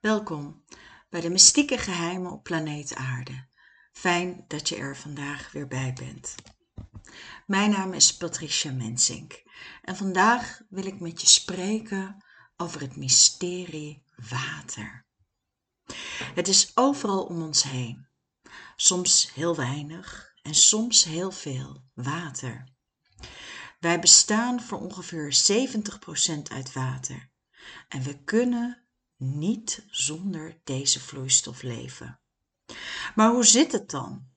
Welkom bij de mystieke geheimen op planeet Aarde. Fijn dat je er vandaag weer bij bent. Mijn naam is Patricia Mensink en vandaag wil ik met je spreken over het mysterie water. Het is overal om ons heen. Soms heel weinig en soms heel veel water. Wij bestaan voor ongeveer 70% uit water en we kunnen niet zonder deze vloeistof leven. Maar hoe zit het dan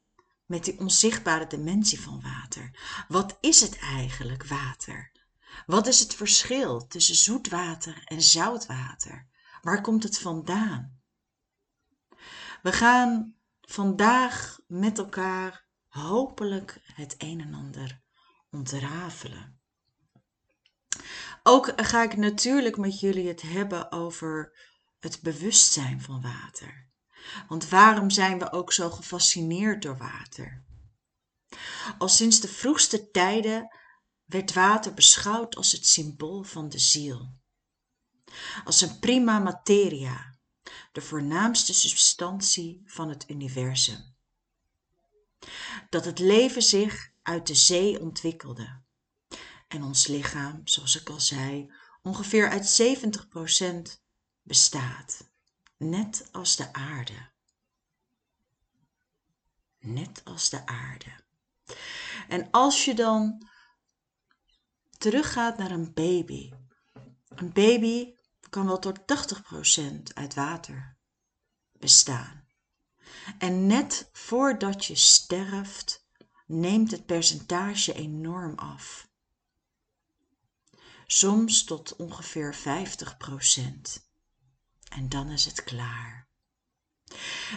met die onzichtbare dimensie van water? Wat is het eigenlijk, water? Wat is het verschil tussen zoetwater en zoutwater? Waar komt het vandaan? We gaan vandaag met elkaar hopelijk het een en ander ontrafelen. Ook ga ik natuurlijk met jullie het hebben over het bewustzijn van water. Want waarom zijn we ook zo gefascineerd door water? Al sinds de vroegste tijden werd water beschouwd als het symbool van de ziel. Als een prima materia, de voornaamste substantie van het universum. Dat het leven zich uit de zee ontwikkelde. En ons lichaam, zoals ik al zei, ongeveer uit 70% bestaat, net als de aarde. Net als de aarde. En als je dan teruggaat naar een baby. Een baby kan wel tot 80% uit water bestaan. En net voordat je sterft, neemt het percentage enorm af. Soms tot ongeveer 50% en dan is het klaar.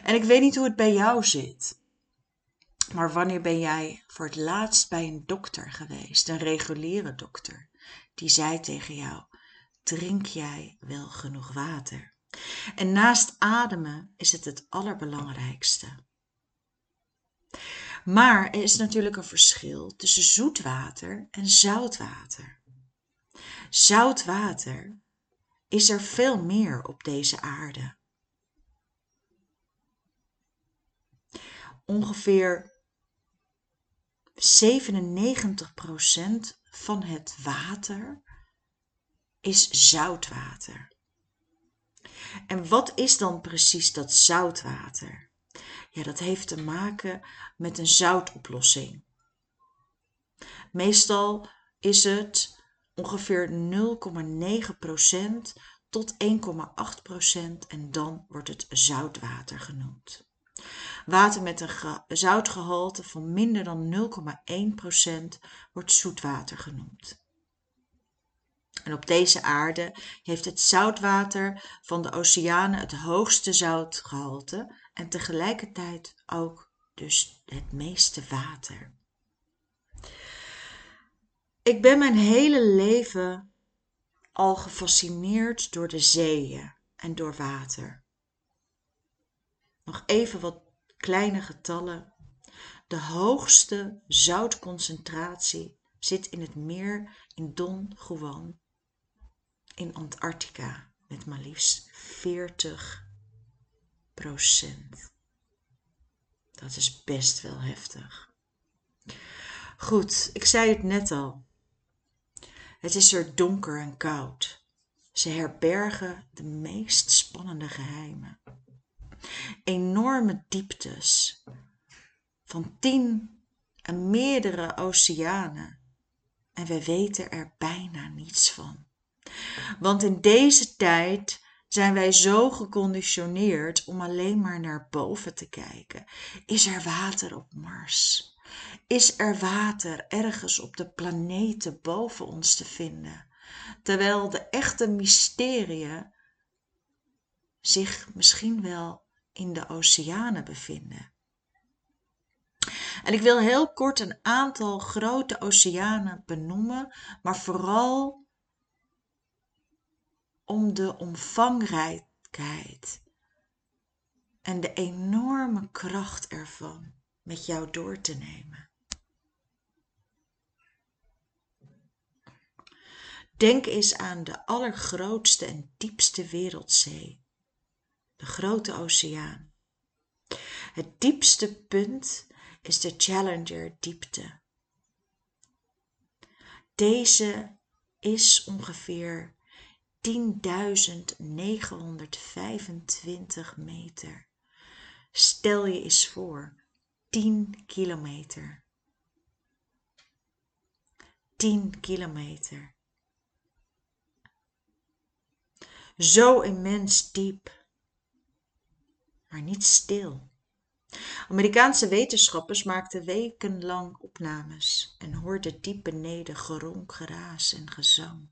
En ik weet niet hoe het bij jou zit. Maar wanneer ben jij voor het laatst bij een dokter geweest, een reguliere dokter, die zei tegen jou: Drink jij wel genoeg water? En naast ademen is het het allerbelangrijkste. Maar er is natuurlijk een verschil tussen zoetwater en zoutwater. Zoutwater is er veel meer op deze aarde. Ongeveer 97% van het water is zoutwater. En wat is dan precies dat zoutwater? Ja, dat heeft te maken met een zoutoplossing. Meestal is het ongeveer 0,9% tot 1,8% en dan wordt het zoutwater genoemd. Water met een zoutgehalte van minder dan 0,1% wordt zoetwater genoemd. En op deze aarde heeft het zoutwater van de oceanen het hoogste zoutgehalte en tegelijkertijd ook dus het meeste water. Ik ben mijn hele leven al gefascineerd door de zeeën en door water. Nog even wat kleine getallen. De hoogste zoutconcentratie zit in het meer in Don Juan in Antarctica met maar liefst 40 procent. Dat is best wel heftig. Goed, ik zei het net al. Het is er donker en koud. Ze herbergen de meest spannende geheimen. Enorme dieptes van tien en meerdere oceanen. En we weten er bijna niets van. Want in deze tijd zijn wij zo geconditioneerd om alleen maar naar boven te kijken. Is er water op Mars? Is er water ergens op de planeten boven ons te vinden, terwijl de echte mysteriën zich misschien wel in de oceanen bevinden. En ik wil heel kort een aantal grote oceanen benoemen, maar vooral om de omvangrijkheid en de enorme kracht ervan met jou door te nemen. Denk eens aan de allergrootste en diepste wereldzee. de grote oceaan. Het diepste punt is de Challenger diepte. Deze is ongeveer 10.925 meter. Stel je eens voor, 10 kilometer. 10 kilometer. Zo immens diep, maar niet stil. Amerikaanse wetenschappers maakten wekenlang opnames en hoorden diep beneden geronk, geraas en gezang.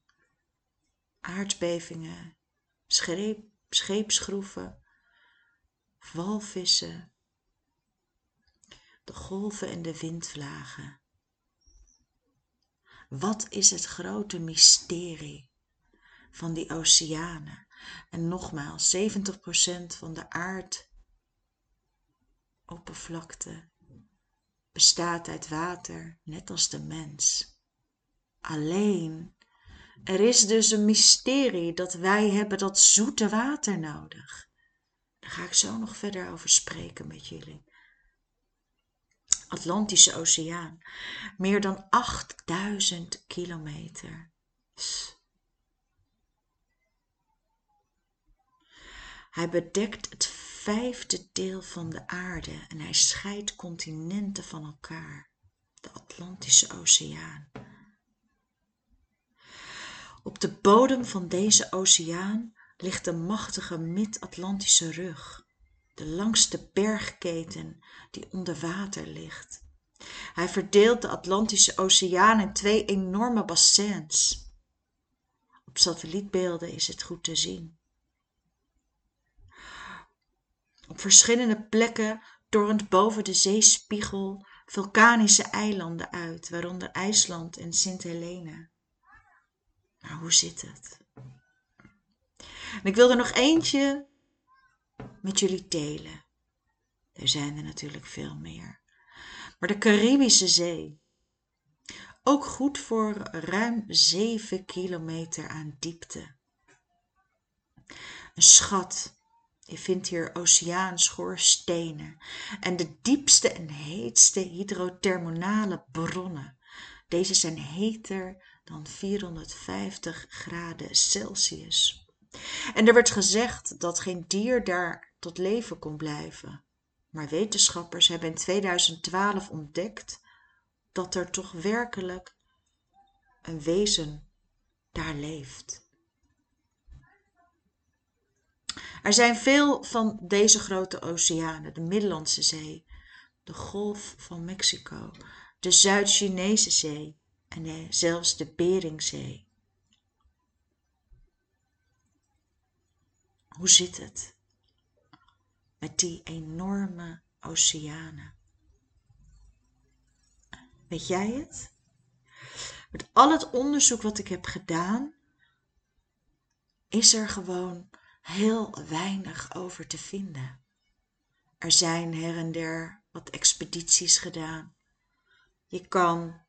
Aardbevingen, scheepsgroeven, walvissen, de golven en de windvlagen. Wat is het grote mysterie van die oceanen? En nogmaals, 70% van de aardoppervlakte bestaat uit water, net als de mens. Alleen, er is dus een mysterie dat wij hebben dat zoete water nodig. Daar ga ik zo nog verder over spreken met jullie. Atlantische Oceaan. Meer dan 8000 kilometer. Hij bedekt het vijfde deel van de aarde en hij scheidt continenten van elkaar. De Atlantische Oceaan. Op de bodem van deze oceaan ligt de machtige Mid-Atlantische rug, de langste bergketen die onder water ligt. Hij verdeelt de Atlantische Oceaan in twee enorme bassins. Op satellietbeelden is het goed te zien. Op verschillende plekken torent boven de zeespiegel vulkanische eilanden uit, waaronder IJsland en Sint Helena. Maar hoe zit het? En ik wil er nog eentje met jullie delen. Er zijn er natuurlijk veel meer. Maar de Caribische Zee. Ook goed voor ruim 7 kilometer aan diepte. Een schat. Je vindt hier oceaanschorstenen en de diepste en heetste hydrothermale bronnen. Deze zijn heter dan 450 graden Celsius. En er werd gezegd dat geen dier daar tot leven kon blijven. Maar wetenschappers hebben in 2012 ontdekt dat er toch werkelijk een wezen daar leeft. Er zijn veel van deze grote oceanen, de Middellandse Zee, de Golf van Mexico, de Zuid-Chinese Zee en zelfs de Beringzee. Hoe zit het met die enorme oceanen? Weet jij het? Met al het onderzoek wat ik heb gedaan, is er gewoon heel weinig over te vinden. Er zijn her en der wat expedities gedaan. Je kan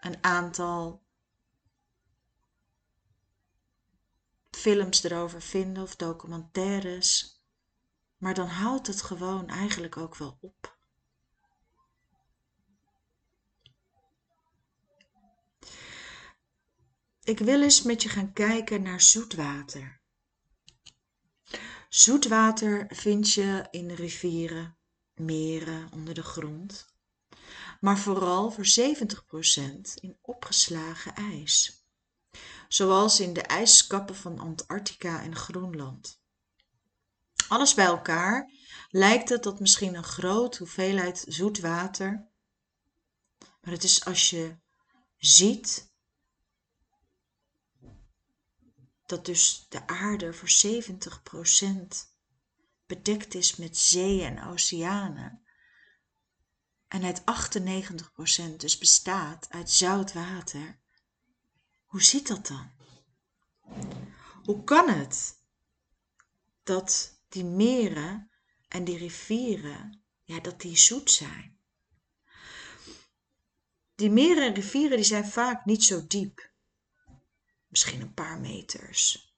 een aantal films erover vinden of documentaires. Maar dan houdt het gewoon eigenlijk ook wel op. Ik wil eens met je gaan kijken naar zoetwater. Zoetwater vind je in rivieren, meren, onder de grond, maar vooral voor 70% in opgeslagen ijs zoals in de ijskappen van Antarctica en Groenland. Alles bij elkaar lijkt het dat misschien een grote hoeveelheid zoet water, maar het is als je ziet dat dus de aarde voor 70% bedekt is met zeeën en oceanen en het 98% dus bestaat uit zout water, hoe zit dat dan? Hoe kan het dat die meren en die rivieren, ja, dat die zoet zijn? Die meren en rivieren die zijn vaak niet zo diep. Misschien een paar meters.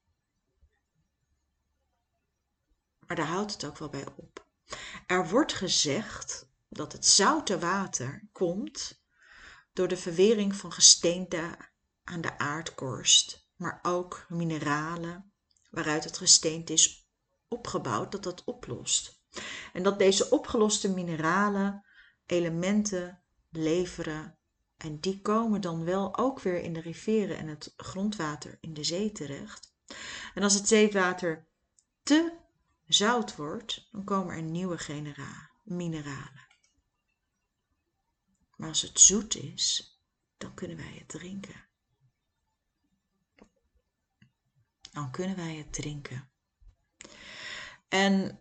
Maar daar houdt het ook wel bij op. Er wordt gezegd dat het zoute water komt door de verwering van gesteente aan de aardkorst, maar ook mineralen waaruit het gesteente is opgebouwd, dat dat oplost. En dat deze opgeloste mineralen elementen leveren en die komen dan wel ook weer in de rivieren en het grondwater in de zee terecht. En als het zeewater te zout wordt, dan komen er nieuwe mineralen. Maar als het zoet is, dan kunnen wij het drinken. Dan kunnen wij het drinken. En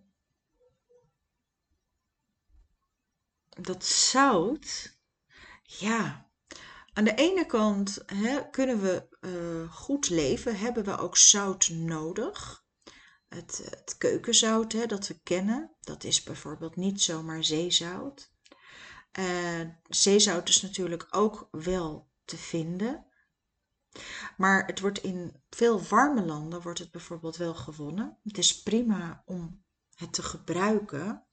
dat zout, ja, aan de ene kant hè, kunnen we uh, goed leven, hebben we ook zout nodig. Het, het keukenzout hè, dat we kennen, dat is bijvoorbeeld niet zomaar zeezout. Uh, zeezout is natuurlijk ook wel te vinden. Maar het wordt in veel warme landen wordt het bijvoorbeeld wel gewonnen. Het is prima om het te gebruiken.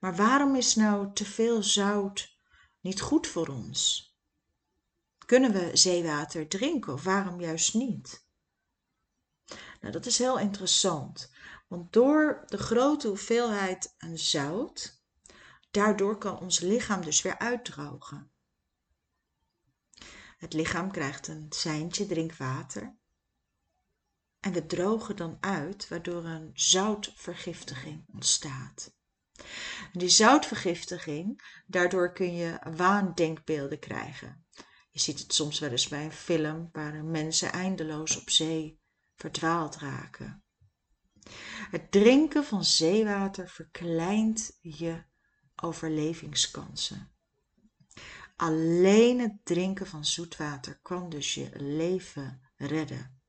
Maar waarom is nou te veel zout niet goed voor ons? Kunnen we zeewater drinken of waarom juist niet? Nou, dat is heel interessant. Want door de grote hoeveelheid aan zout, daardoor kan ons lichaam dus weer uitdrogen. Het lichaam krijgt een seintje drinkwater. En we drogen dan uit, waardoor een zoutvergiftiging ontstaat. Die zoutvergiftiging, daardoor kun je waandenkbeelden krijgen. Je ziet het soms wel eens bij een film waar mensen eindeloos op zee verdwaald raken. Het drinken van zeewater verkleint je overlevingskansen. Alleen het drinken van zoetwater kan dus je leven redden.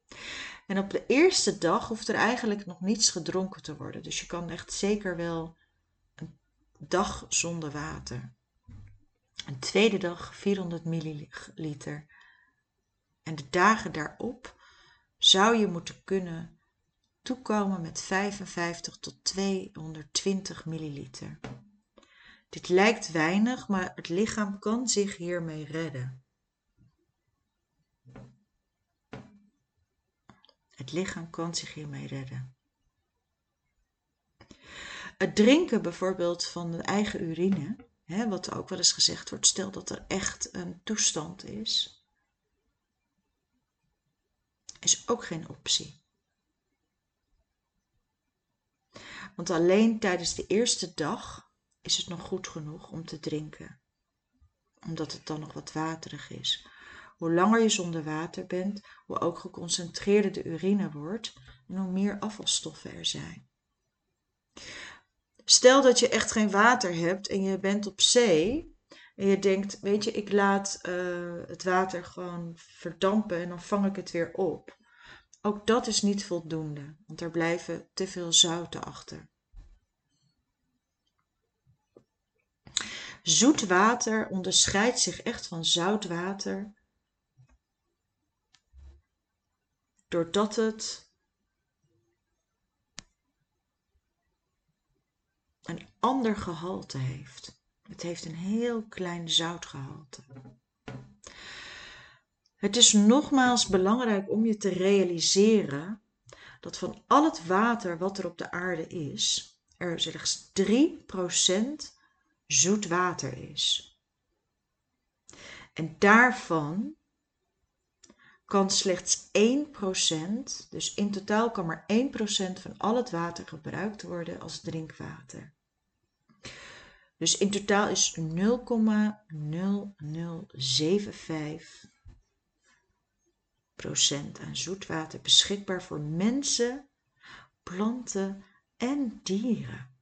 En op de eerste dag hoeft er eigenlijk nog niets gedronken te worden. Dus je kan echt zeker wel een dag zonder water. Een tweede dag 400 milliliter. En de dagen daarop zou je moeten kunnen toekomen met 55 tot 220 milliliter. Dit lijkt weinig, maar het lichaam kan zich hiermee redden. Het lichaam kan zich hiermee redden. Het drinken bijvoorbeeld van de eigen urine, hè, wat ook wel eens gezegd wordt, stel dat er echt een toestand is, is ook geen optie. Want alleen tijdens de eerste dag is het nog goed genoeg om te drinken, omdat het dan nog wat waterig is. Hoe langer je zonder water bent, hoe ook geconcentreerder de urine wordt en hoe meer afvalstoffen er zijn. Stel dat je echt geen water hebt en je bent op zee en je denkt, weet je, ik laat uh, het water gewoon verdampen en dan vang ik het weer op. Ook dat is niet voldoende, want er blijven te veel zouten achter. Zoet water onderscheidt zich echt van zout water doordat het een ander gehalte heeft. Het heeft een heel klein zoutgehalte. Het is nogmaals belangrijk om je te realiseren dat van al het water wat er op de aarde is, er slechts 3% zoet water is. En daarvan kan slechts 1%, dus in totaal kan maar 1% van al het water gebruikt worden als drinkwater. Dus in totaal is 0,0075% aan zoetwater beschikbaar voor mensen, planten en dieren.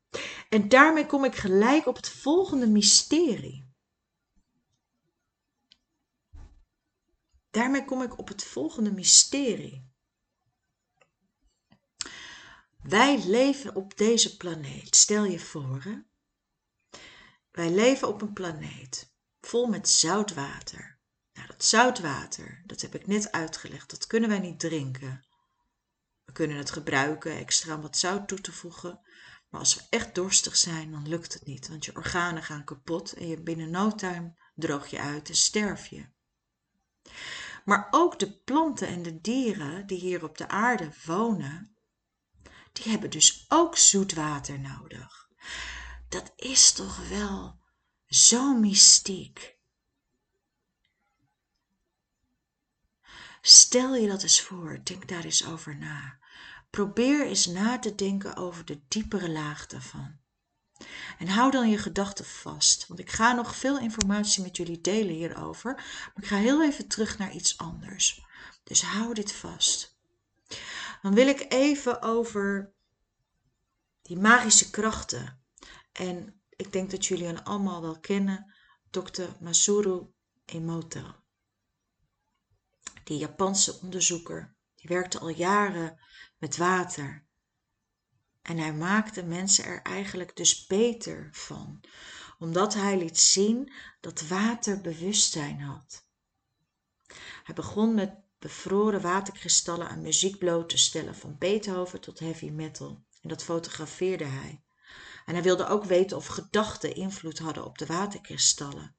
En daarmee kom ik gelijk op het volgende mysterie. Daarmee kom ik op het volgende mysterie. Wij leven op deze planeet. Stel je voor, hè? wij leven op een planeet vol met zoutwater. Nou, dat zoutwater, dat heb ik net uitgelegd, dat kunnen wij niet drinken. We kunnen het gebruiken extra om wat zout toe te voegen, Maar als we echt dorstig zijn, dan lukt het niet, want je organen gaan kapot en je binnen no droog je uit en sterf je. Maar ook de planten en de dieren die hier op de aarde wonen, die hebben dus ook zoet water nodig. Dat is toch wel zo mystiek. Stel je dat eens voor, denk daar eens over na. Probeer eens na te denken over de diepere laag daarvan. En hou dan je gedachten vast, want ik ga nog veel informatie met jullie delen hierover, maar ik ga heel even terug naar iets anders. Dus hou dit vast. Dan wil ik even over die magische krachten. En ik denk dat jullie hen allemaal wel kennen, Dr. Masuru Emoto. Die Japanse onderzoeker, die werkte al jaren met water. En hij maakte mensen er eigenlijk dus beter van, omdat hij liet zien dat water bewustzijn had. Hij begon met bevroren waterkristallen aan muziek bloot te stellen, van Beethoven tot heavy metal. En dat fotografeerde hij. En hij wilde ook weten of gedachten invloed hadden op de waterkristallen.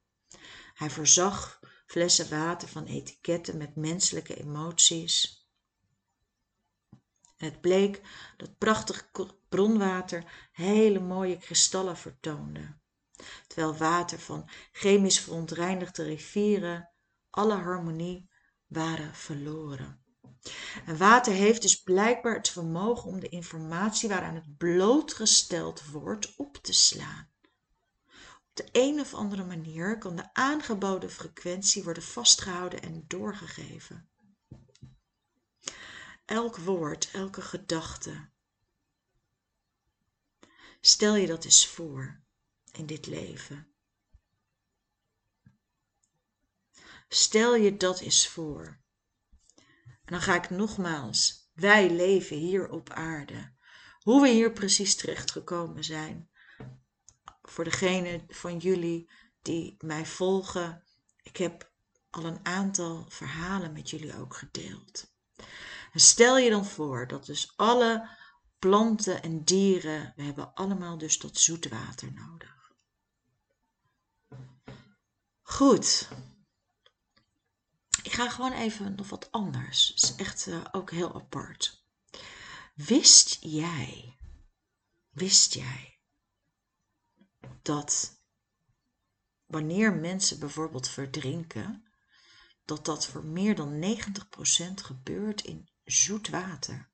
Hij voorzag flessen water van etiketten met menselijke emoties. Het bleek dat prachtig bronwater hele mooie kristallen vertoonde, terwijl water van chemisch verontreinigde rivieren alle harmonie waren verloren. En water heeft dus blijkbaar het vermogen om de informatie waaraan het blootgesteld wordt op te slaan. Op de een of andere manier kan de aangeboden frequentie worden vastgehouden en doorgegeven elk woord, elke gedachte. Stel je dat eens voor in dit leven. Stel je dat eens voor. En dan ga ik nogmaals, wij leven hier op aarde. Hoe we hier precies terechtgekomen zijn. Voor degene van jullie die mij volgen, ik heb al een aantal verhalen met jullie ook gedeeld. Stel je dan voor dat dus alle planten en dieren, we hebben allemaal dus dat zoetwater nodig. Goed. Ik ga gewoon even nog wat anders. Het is echt uh, ook heel apart. Wist jij, wist jij dat wanneer mensen bijvoorbeeld verdrinken, dat dat voor meer dan 90% gebeurt in zoet water.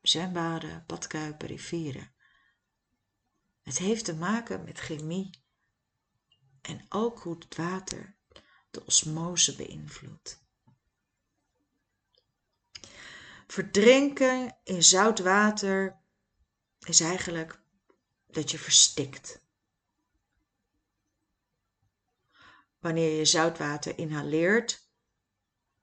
Zwembaden, badkuipen, rivieren. Het heeft te maken met chemie en ook hoe het water de osmose beïnvloedt. Verdrinken in zout water is eigenlijk dat je verstikt. Wanneer je zoutwater inhaleert,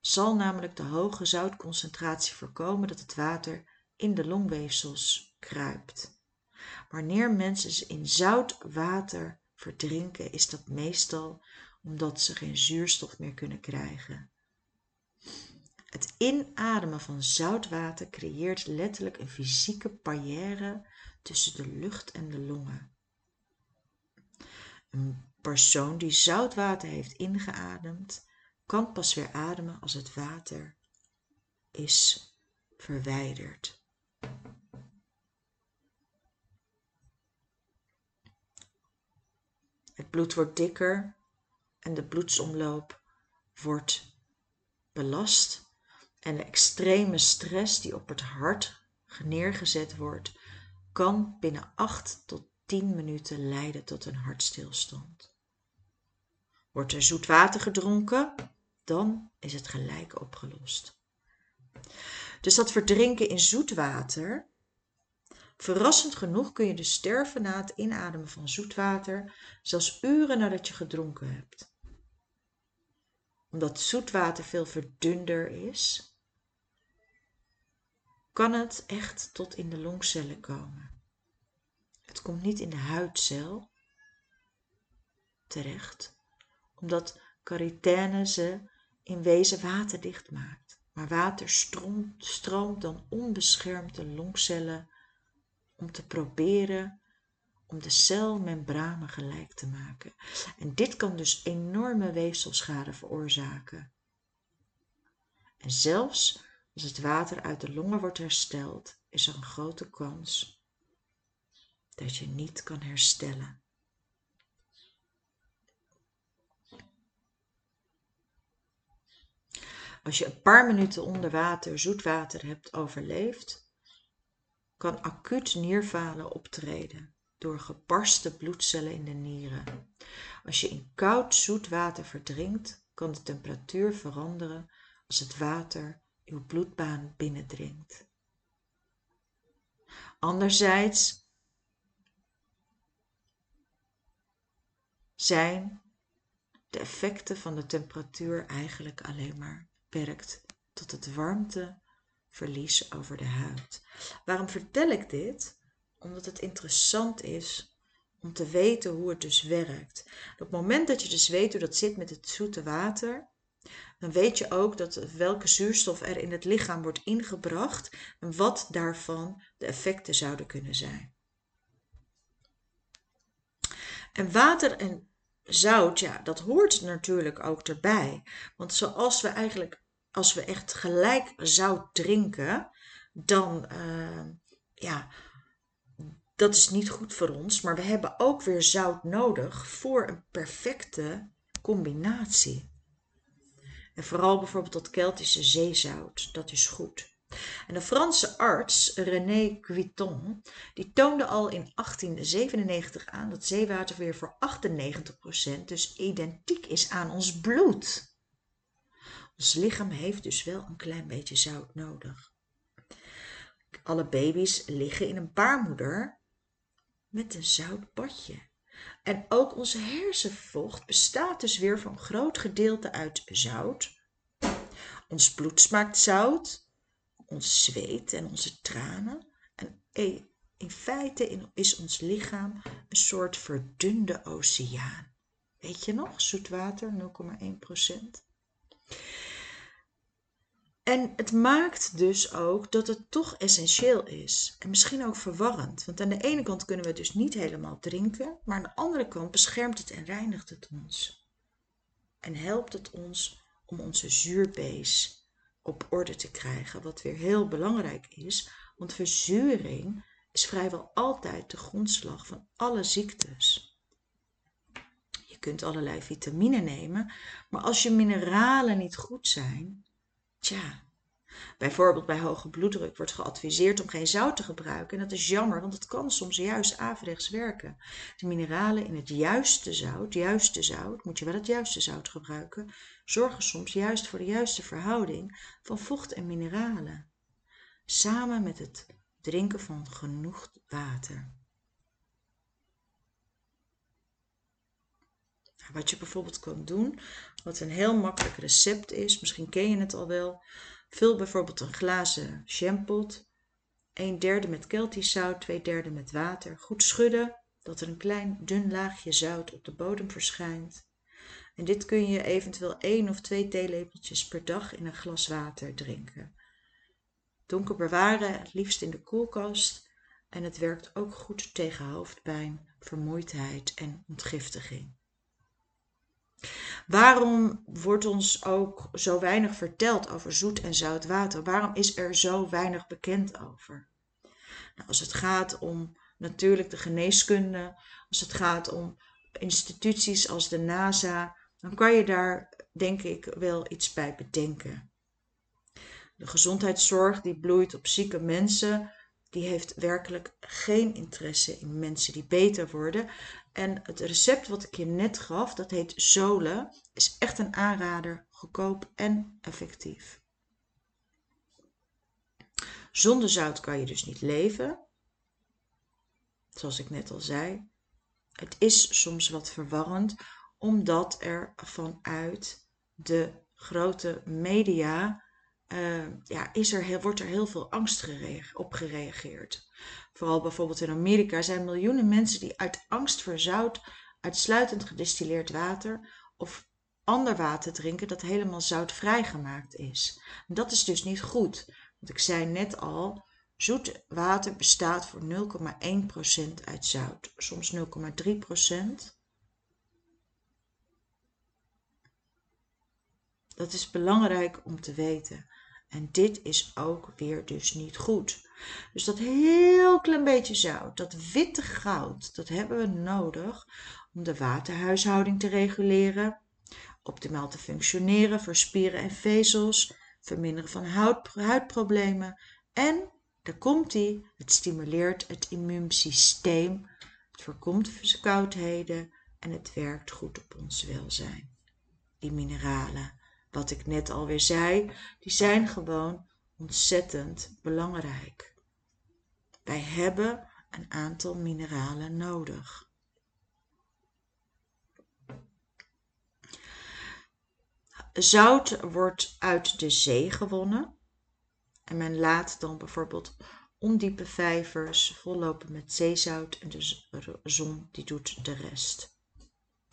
zal namelijk de hoge zoutconcentratie voorkomen dat het water in de longweefsels kruipt. Wanneer mensen in zout water verdrinken, is dat meestal omdat ze geen zuurstof meer kunnen krijgen. Het inademen van zoutwater creëert letterlijk een fysieke barrière tussen de lucht en de longen. Een persoon die zoutwater heeft ingeademd kan pas weer ademen als het water is verwijderd. Het bloed wordt dikker en de bloedsomloop wordt belast en de extreme stress die op het hart neergezet wordt, kan binnen 8 tot 10 minuten leiden tot een hartstilstand. Wordt er zoet water gedronken, dan is het gelijk opgelost. Dus dat verdrinken in zoet water, verrassend genoeg kun je dus sterven na het inademen van zoetwater, zelfs uren nadat je gedronken hebt. Omdat zoetwater veel verdunder is, kan het echt tot in de longcellen komen. Het komt niet in de huidcel terecht, omdat karitaine ze in wezen waterdicht maakt. Maar water stroomt, stroomt dan onbeschermd de longcellen om te proberen om de celmembranen gelijk te maken. En dit kan dus enorme weefselschade veroorzaken. En zelfs als het water uit de longen wordt hersteld, is er een grote kans dat je niet kan herstellen. Als je een paar minuten onder water zoetwater hebt overleefd, kan acuut nierfalen optreden door gebarsten bloedcellen in de nieren. Als je in koud zoetwater verdrinkt, kan de temperatuur veranderen als het water uw bloedbaan binnendringt. Anderzijds zijn de effecten van de temperatuur eigenlijk alleen maar beperkt tot het warmteverlies over de huid. Waarom vertel ik dit? Omdat het interessant is om te weten hoe het dus werkt. Op het moment dat je dus weet hoe dat zit met het zoete water, dan weet je ook dat welke zuurstof er in het lichaam wordt ingebracht en wat daarvan de effecten zouden kunnen zijn. En water en zout, ja, dat hoort natuurlijk ook erbij. Want zoals we eigenlijk, als we echt gelijk zout drinken, dan, uh, ja, dat is niet goed voor ons. Maar we hebben ook weer zout nodig voor een perfecte combinatie. En vooral bijvoorbeeld dat Keltische zeezout, dat is goed. En de Franse arts René Guiton, die toonde al in 1897 aan dat zeewater weer voor 98% dus identiek is aan ons bloed. Ons lichaam heeft dus wel een klein beetje zout nodig. Alle baby's liggen in een baarmoeder met een zout badje. En ook onze hersenvocht bestaat dus weer van groot gedeelte uit zout. Ons bloed smaakt zout, ons zweet en onze tranen. En in feite is ons lichaam een soort verdunde oceaan. Weet je nog, zoetwater 0,1%. En het maakt dus ook dat het toch essentieel is. En misschien ook verwarrend. Want aan de ene kant kunnen we het dus niet helemaal drinken. Maar aan de andere kant beschermt het en reinigt het ons. En helpt het ons om onze zuurbees op orde te krijgen. Wat weer heel belangrijk is. Want verzuring is vrijwel altijd de grondslag van alle ziektes. Je kunt allerlei vitamine nemen. Maar als je mineralen niet goed zijn Tja, bijvoorbeeld bij hoge bloeddruk wordt geadviseerd om geen zout te gebruiken. En dat is jammer, want het kan soms juist averechts werken. De mineralen in het juiste zout, juiste zout, moet je wel het juiste zout gebruiken, zorgen soms juist voor de juiste verhouding van vocht en mineralen. Samen met het drinken van genoeg water. Wat je bijvoorbeeld kan doen, wat een heel makkelijk recept is, misschien ken je het al wel. Vul bijvoorbeeld een glazen jampot, 1 derde met keltisch zout, 2 derde met water. Goed schudden, dat er een klein dun laagje zout op de bodem verschijnt. En dit kun je eventueel 1 of 2 theelepeltjes per dag in een glas water drinken. Donker bewaren, het liefst in de koelkast. En het werkt ook goed tegen hoofdpijn, vermoeidheid en ontgiftiging. Waarom wordt ons ook zo weinig verteld over zoet en zout water? Waarom is er zo weinig bekend over? Nou, als het gaat om natuurlijk de geneeskunde, als het gaat om instituties als de NASA, dan kan je daar denk ik wel iets bij bedenken. De gezondheidszorg die bloeit op zieke mensen, die heeft werkelijk geen interesse in mensen die beter worden. En het recept wat ik je net gaf, dat heet Zolen, is echt een aanrader, goedkoop en effectief. Zonder zout kan je dus niet leven. Zoals ik net al zei. Het is soms wat verwarrend, omdat er vanuit de grote media uh, ja, is er wordt er heel veel angst op gereageerd. Vooral bijvoorbeeld in Amerika zijn miljoenen mensen die uit angst voor zout uitsluitend gedistilleerd water of ander water drinken dat helemaal zoutvrij gemaakt is. dat is dus niet goed. Want ik zei net al, Zoet water bestaat voor 0,1% uit zout, soms 0,3%. Dat is belangrijk om te weten. En dit is ook weer dus niet goed. Dus dat heel klein beetje zout, dat witte goud, dat hebben we nodig om de waterhuishouding te reguleren, optimaal te functioneren voor spieren en vezels, verminderen van huidproblemen en, daar komt ie, het stimuleert het immuunsysteem, het voorkomt verkoudheden en het werkt goed op ons welzijn. Die mineralen wat ik net alweer zei, die zijn gewoon ontzettend belangrijk. Wij hebben een aantal mineralen nodig. Zout wordt uit de zee gewonnen en men laat dan bijvoorbeeld ondiepe vijvers vollopen met zeezout en de zon die doet de rest.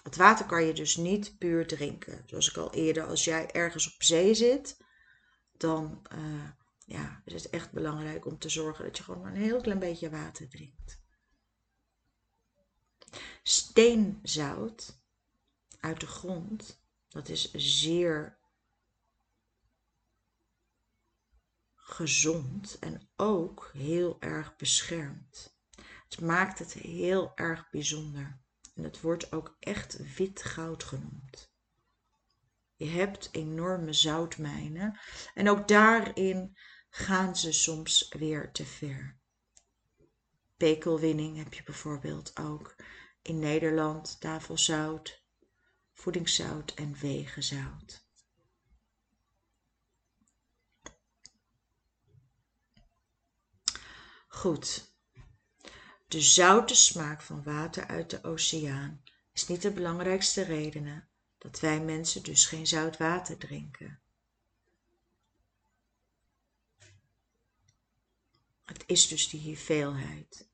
Het water kan je dus niet puur drinken. Zoals ik al eerder, als jij ergens op zee zit, dan uh, ja, is het echt belangrijk om te zorgen dat je gewoon een heel klein beetje water drinkt. Steenzout uit de grond, dat is zeer gezond en ook heel erg beschermd. Het maakt het heel erg bijzonder. En het wordt ook echt wit goud genoemd. Je hebt enorme zoutmijnen en ook daarin gaan ze soms weer te ver. Pekelwinning heb je bijvoorbeeld ook in Nederland, tafelzout, voedingszout en wegenzout. Goed, de zoute smaak van water uit de oceaan is niet de belangrijkste reden dat wij mensen dus geen zout water drinken. Het is dus die hoeveelheid.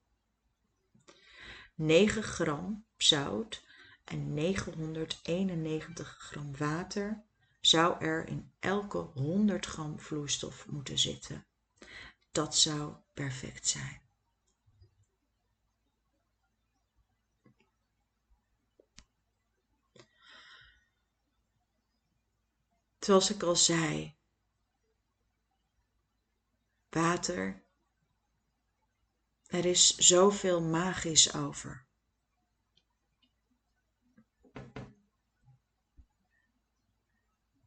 9 gram zout en 991 gram water zou er in elke 100 gram vloeistof moeten zitten. Dat zou perfect zijn. Zoals ik al zei, water, er is zoveel magisch over.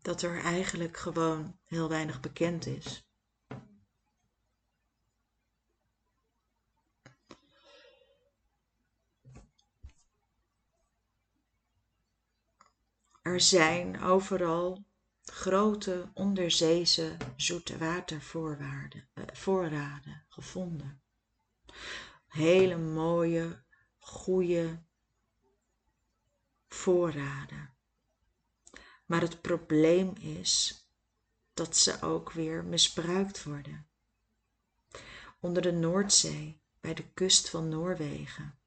Dat er eigenlijk gewoon heel weinig bekend is. Er zijn overal grote onderzeese zoete watervoorraden eh, gevonden. Hele mooie, goede voorraden. Maar het probleem is dat ze ook weer misbruikt worden. Onder de Noordzee, bij de kust van Noorwegen,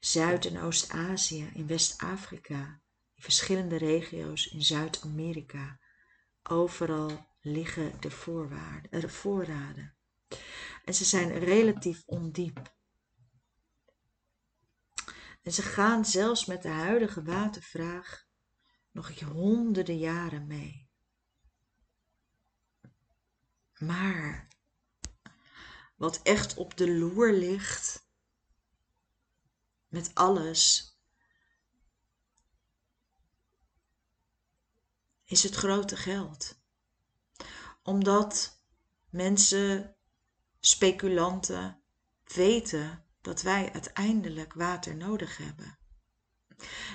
Zuid- en Oost-Azië, in West-Afrika, in verschillende regio's in Zuid-Amerika. Overal liggen de, voorwaarden, de voorraden. En ze zijn relatief ondiep. En ze gaan zelfs met de huidige watervraag nog honderden jaren mee. Maar wat echt op de loer ligt, met alles is het grote geld. Omdat mensen, speculanten, weten dat wij uiteindelijk water nodig hebben.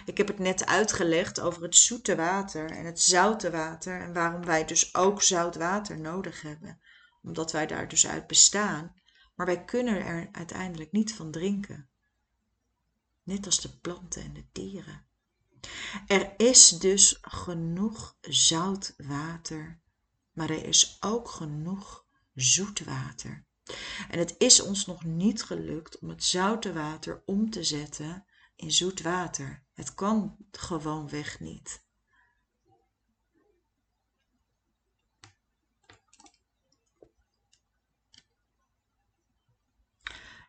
Ik heb het net uitgelegd over het zoete water en het zoute water en waarom wij dus ook zout water nodig hebben. Omdat wij daar dus uit bestaan, maar wij kunnen er uiteindelijk niet van drinken. Net als de planten en de dieren. Er is dus genoeg zout water, maar er is ook genoeg zoet water. En het is ons nog niet gelukt om het zoute water om te zetten in zoet water. Het kan gewoonweg niet.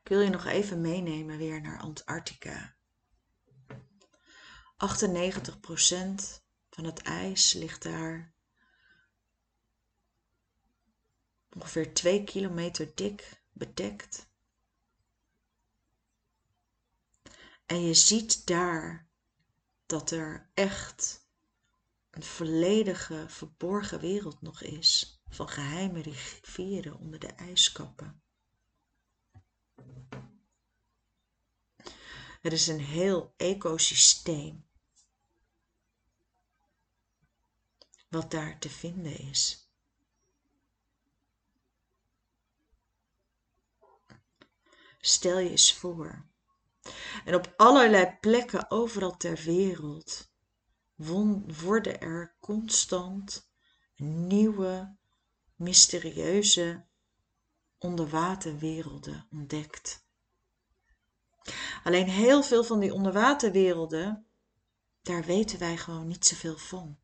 Ik wil je nog even meenemen weer naar Antarctica. 98% van het ijs ligt daar ongeveer 2 kilometer dik bedekt. En je ziet daar dat er echt een volledige verborgen wereld nog is van geheime rivieren onder de ijskappen. Er is een heel ecosysteem wat daar te vinden is. Stel je eens voor. En op allerlei plekken overal ter wereld worden er constant nieuwe, mysterieuze onderwaterwerelden ontdekt. Alleen heel veel van die onderwaterwerelden, daar weten wij gewoon niet zoveel van.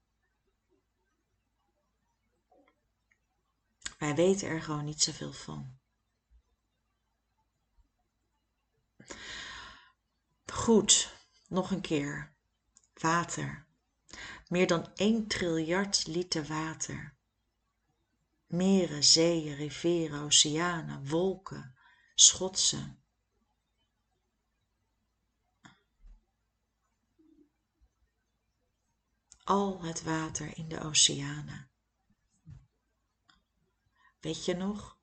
Wij weten er gewoon niet zoveel van. Goed, nog een keer. Water. Meer dan 1 triljard liter water. Meren, zeeën, rivieren, oceanen, wolken, schotsen. Al het water in de oceanen. Weet je nog,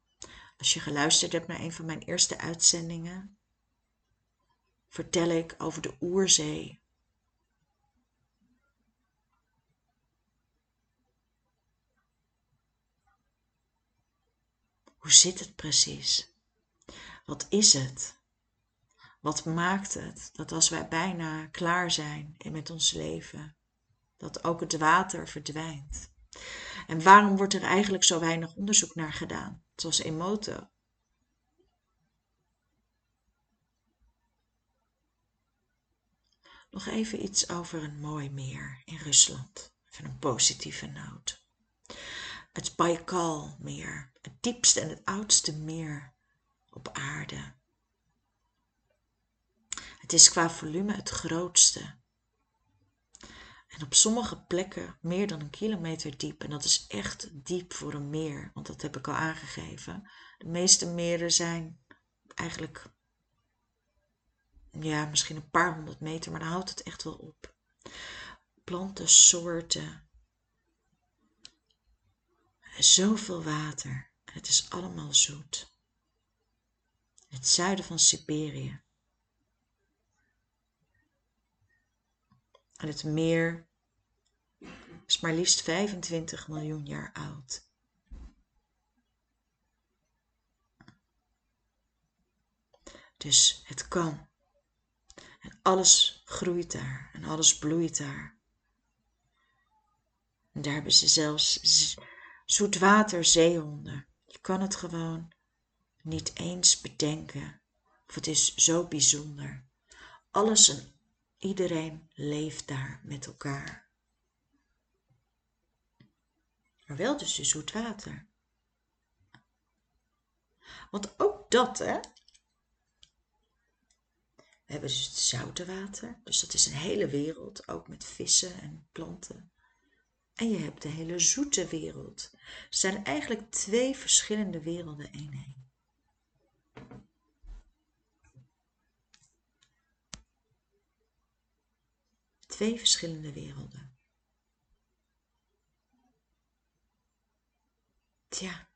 als je geluisterd hebt naar een van mijn eerste uitzendingen, vertel ik over de oerzee. Hoe zit het precies? Wat is het? Wat maakt het dat als wij bijna klaar zijn met ons leven, dat ook het water verdwijnt? En waarom wordt er eigenlijk zo weinig onderzoek naar gedaan, zoals Emoto? Nog even iets over een mooi meer in Rusland. Even een positieve noot. Het Baikalmeer, het diepste en het oudste meer op aarde. Het is qua volume het grootste. En op sommige plekken meer dan een kilometer diep. En dat is echt diep voor een meer, want dat heb ik al aangegeven. De meeste meren zijn eigenlijk ja, misschien een paar honderd meter, maar dan houdt het echt wel op. Plantensoorten. Zoveel water. Het is allemaal zoet. Het zuiden van Siberië. En het meer is maar liefst 25 miljoen jaar oud. Dus het kan. En alles groeit daar en alles bloeit daar. En daar hebben ze zelfs zoetwaterzeehonden. Je kan het gewoon niet eens bedenken. Of het is zo bijzonder. Alles en iedereen leeft daar met elkaar. Maar wel dus de zoet water. Want ook dat, hè, we hebben dus het zoute water, dus dat is een hele wereld, ook met vissen en planten. En je hebt de hele zoete wereld. Er zijn eigenlijk twee verschillende werelden één Twee verschillende werelden. Tja,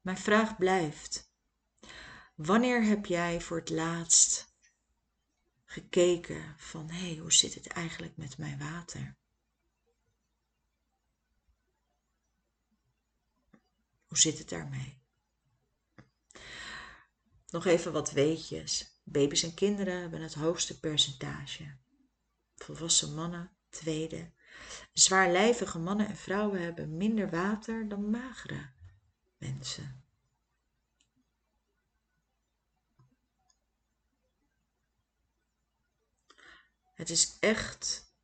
mijn vraag blijft. Wanneer heb jij voor het laatst gekeken van hé, hey, hoe zit het eigenlijk met mijn water? Hoe zit het daarmee? Nog even wat weetjes. Baby's en kinderen hebben het hoogste percentage. Volwassen mannen, tweede. Zwaarlijvige mannen en vrouwen hebben minder water dan magere mensen. Het is echt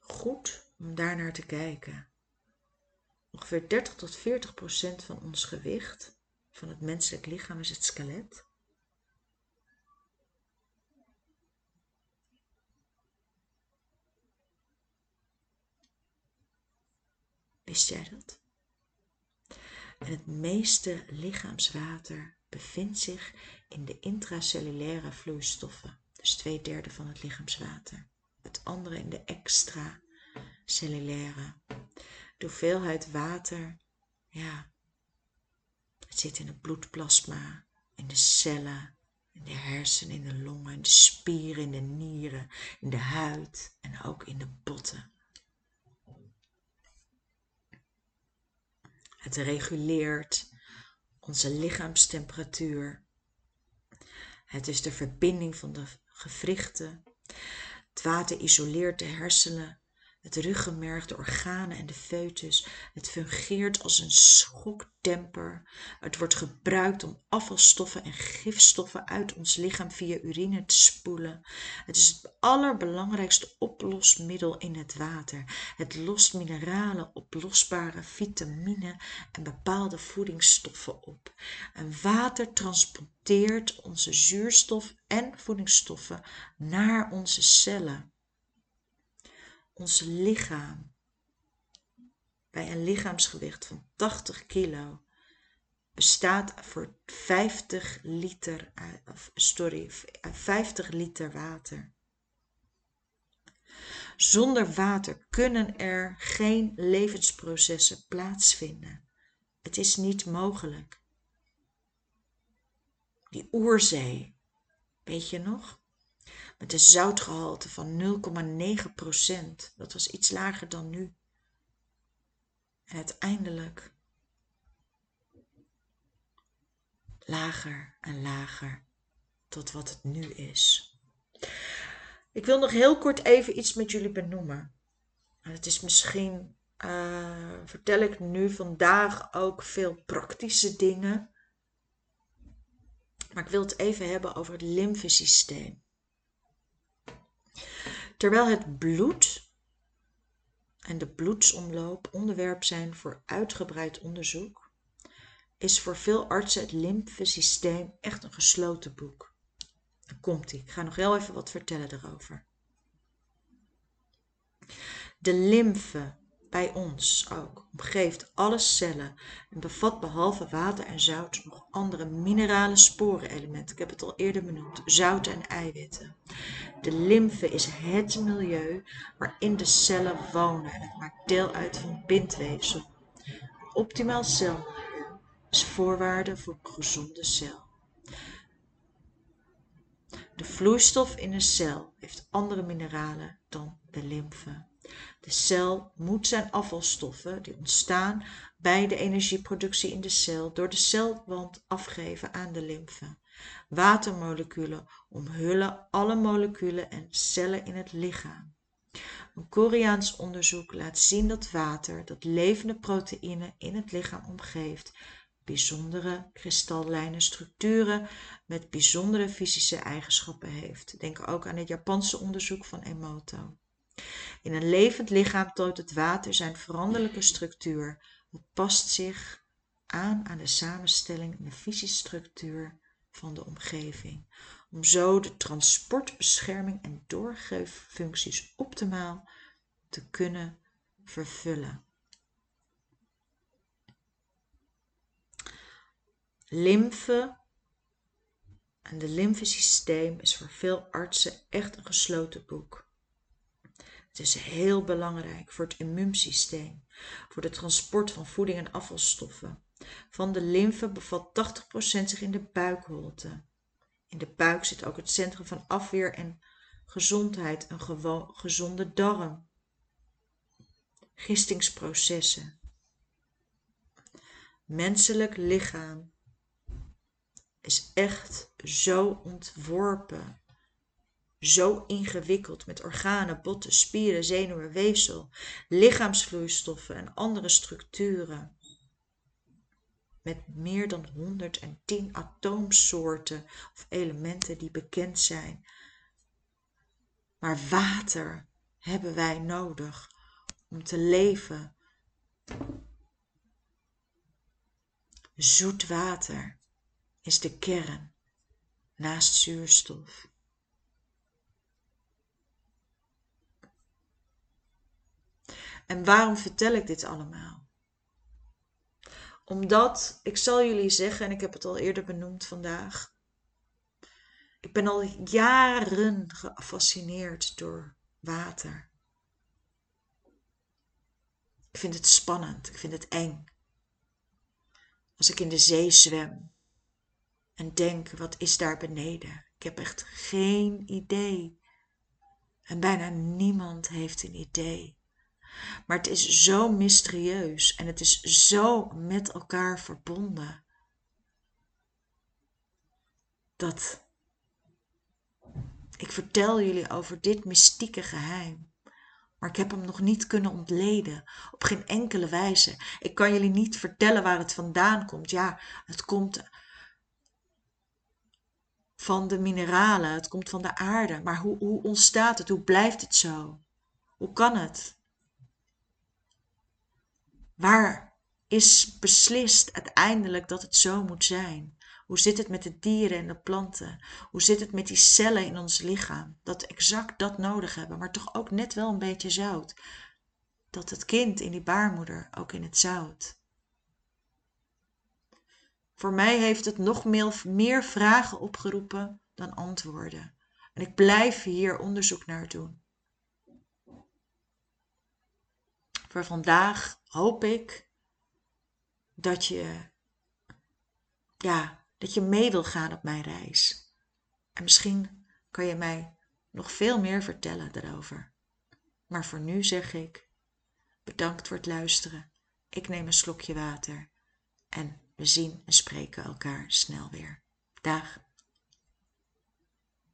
goed om daar naar te kijken. Ongeveer 30 tot 40 procent van ons gewicht, van het menselijk lichaam, is het skelet. Wist jij dat? Het meeste lichaamswater bevindt zich in de intracellulaire vloeistoffen, dus twee derde van het lichaamswater. Het andere in de extracellulaire. De hoeveelheid water, ja, het zit in het bloedplasma, in de cellen, in de hersenen, in de longen, in de spieren, in de nieren, in de huid en ook in de botten. Het reguleert onze lichaamstemperatuur. Het is de verbinding van de gewrichten. Het water isoleert de hersenen het ruggenmerg, de organen en de foetus. Het fungeert als een schokdemper. Het wordt gebruikt om afvalstoffen en gifstoffen uit ons lichaam via urine te spoelen. Het is het allerbelangrijkste oplosmiddel in het water. Het lost mineralen, oplosbare vitamine en bepaalde voedingsstoffen op. En water transporteert onze zuurstof en voedingsstoffen naar onze cellen ons lichaam bij een lichaamsgewicht van 80 kilo bestaat voor 50 liter, sorry, 50 liter water. Zonder water kunnen er geen levensprocessen plaatsvinden. Het is niet mogelijk. Die oerzee, weet je nog? Met een zoutgehalte van 0,9% Dat was iets lager dan nu. En uiteindelijk lager en lager tot wat het nu is. Ik wil nog heel kort even iets met jullie benoemen. het is misschien, uh, vertel ik nu vandaag ook veel praktische dingen. Maar ik wil het even hebben over het lymfesysteem. Terwijl het bloed en de bloedsomloop onderwerp zijn voor uitgebreid onderzoek, is voor veel artsen het lymfesysteem echt een gesloten boek. Dan komt ie. Ik ga nog heel even wat vertellen daarover. De lymfe bij ons ook omgeeft alle cellen en bevat behalve water en zout nog andere minerale sporenelementen. Ik heb het al eerder benoemd, zouten en eiwitten. De lymfe is het milieu waarin de cellen wonen en het maakt deel uit van bindweefsel. Een optimaal celmilieu is voorwaarde voor een gezonde cel. De vloeistof in een cel heeft andere mineralen dan de lymfe. De cel moet zijn afvalstoffen die ontstaan bij de energieproductie in de cel door de celwand afgeven aan de lymfe. Watermoleculen omhullen alle moleculen en cellen in het lichaam. Een Koreaans onderzoek laat zien dat water, dat levende proteïnen in het lichaam omgeeft, bijzondere kristallijne structuren met bijzondere fysische eigenschappen heeft. Denk ook aan het Japanse onderzoek van Emoto. In een levend lichaam toont het water zijn veranderlijke structuur. Het past zich aan aan de samenstelling en de fysische structuur van de omgeving, om zo de transport, bescherming en doorgeeffuncties optimaal te kunnen vervullen. Lymfe en de lymfesysteem is voor veel artsen echt een gesloten boek. Het is heel belangrijk voor het immuunsysteem, voor de transport van voeding en afvalstoffen. Van de lymfe bevat 80% zich in de buikholte. In de buik zit ook het centrum van afweer en gezondheid, een gezonde darm. Gistingsprocessen. Menselijk lichaam is echt zo ontworpen zo ingewikkeld met organen, botten, spieren, zenuwen, weefsel, lichaamsvloeistoffen en andere structuren. Met meer dan 110 atoomsoorten of elementen die bekend zijn. Maar water hebben wij nodig om te leven. Zoet water is de kern naast zuurstof. En waarom vertel ik dit allemaal? Omdat, ik zal jullie zeggen, en ik heb het al eerder benoemd vandaag, ik ben al jaren gefascineerd door water. Ik vind het spannend, ik vind het eng. Als ik in de zee zwem en denk, wat is daar beneden? Ik heb echt geen idee. En bijna niemand heeft een idee. Maar het is zo mysterieus en het is zo met elkaar verbonden. Dat ik vertel jullie over dit mystieke geheim. Maar ik heb hem nog niet kunnen ontleden, op geen enkele wijze. Ik kan jullie niet vertellen waar het vandaan komt. Ja, het komt van de mineralen, het komt van de aarde. Maar hoe, hoe ontstaat het? Hoe blijft het zo? Hoe kan het? Waar is beslist uiteindelijk dat het zo moet zijn? Hoe zit het met de dieren en de planten? Hoe zit het met die cellen in ons lichaam? Dat exact dat nodig hebben, maar toch ook net wel een beetje zout. Dat het kind in die baarmoeder ook in het zout. Voor mij heeft het nog meer vragen opgeroepen dan antwoorden. En ik blijf hier onderzoek naar doen. Voor vandaag hoop ik dat je, ja, dat je mee wil gaan op mijn reis. En misschien kan je mij nog veel meer vertellen daarover. Maar voor nu zeg ik bedankt voor het luisteren. Ik neem een slokje water en we zien en spreken elkaar snel weer. Dag.